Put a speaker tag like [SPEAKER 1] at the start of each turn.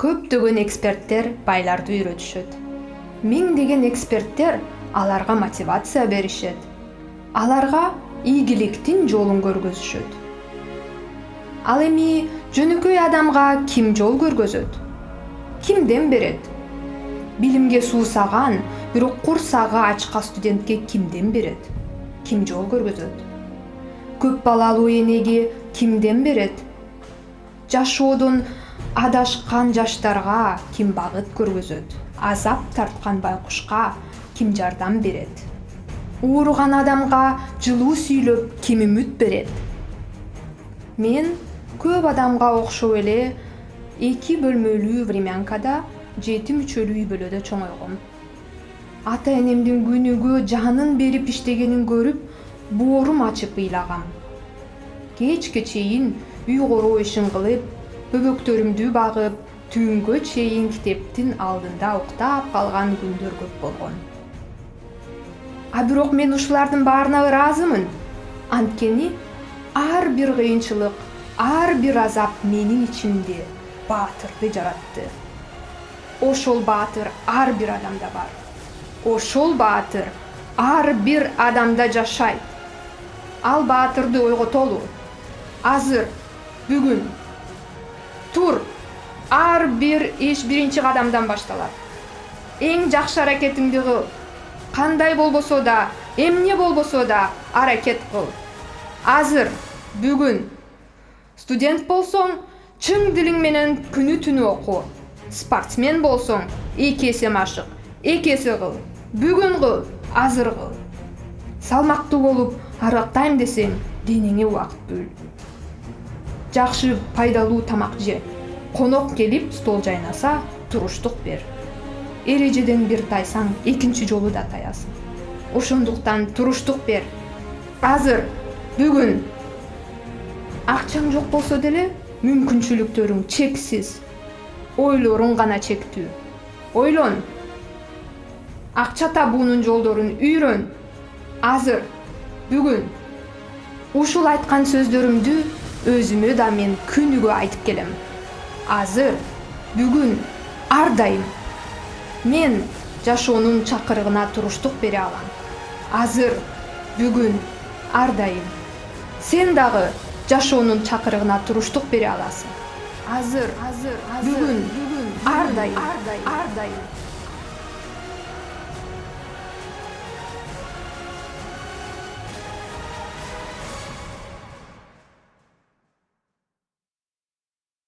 [SPEAKER 1] көптөгөн эксперттер байларды үйрөтүшөт. Миңдеген эксперттер аларга мотивация беришет. Аларга ийгиликтин жолун көргөзүшөт. Ал эми жөнөкөй адамга ким жол көргөзөт? Кимден берет? Билимге суусаган бирок курсагы ачка студентке кимден берет? Ким жол көргөзөт? Көп балалуу энеге кимден берет? Жашоодон адашкан жаштарга ким багыт көргөзөт? Азап тарткан байкушка ким жардам берет? Ооруган адамга жылуу сүйлөп ким үмүт берет? Мен көп адамга окшоп эле эки бөлмөлүү времянкада жети мүчөлүү үй бүлөдө чоңойгом. Ата энемдин күнүгө жанын берип иштегенин көрүп боорум ачып ыйлагам. Кечке чейин үй короо ишин кылып бөбөктөрүмдү багып түнгө чейин китептин алдында уктап калган күндөр көп болгон. А бирок мен ушулардын баарына ыраазымын. Анткени ар бир кыйынчылык ар бир азап менин ичимде баатырды жаратты. Ошол баатыр ар бир адамда бар. Ошол баатыр ар бир адамда жашайт. Ал баатырды ойготолу. Азыр бүгүн тур. Ар бир иш биринчи кадамдан башталат. Эң жакшы аракетиңди кыл кандай болбосо да эмне болбосо да аракет кыл. Азыр бүгүн. Студент болсоң чың дилиң менен күнү түнү оку спортсмен болсоң эки эсе машык эки эсе кыл. Бүгүн кыл азыр кыл. Салмактуу болуп аргактайм десең денеңе убакыт бөл жакшы пайдалуу тамак же конок келип стол жайнаса туруштук бер. Эрежеден бир тайсаң экинчи жолу да таясың. Ошондуктан туруштук бер. Азыр бүгүн. Акчаң жок болсо деле мүмкүнчүлүктөрүң чексиз. Ойлоруң гана чектүү. Ойлон. Акча табуунун жолдорун үйрөн. Азыр бүгүн. Ушул айткан сөздөрүмдү өзүмө да мен күнүгө айтып келем. Азыр бүгүн ар дайым мен жашоонун чакырыгына туруштук бере алам. Азыр бүгүн ар дайым сен дагы жашоонун чакырыгына туруштук бере аласың. Азыр азыр бүгүн ар дайым ар дайым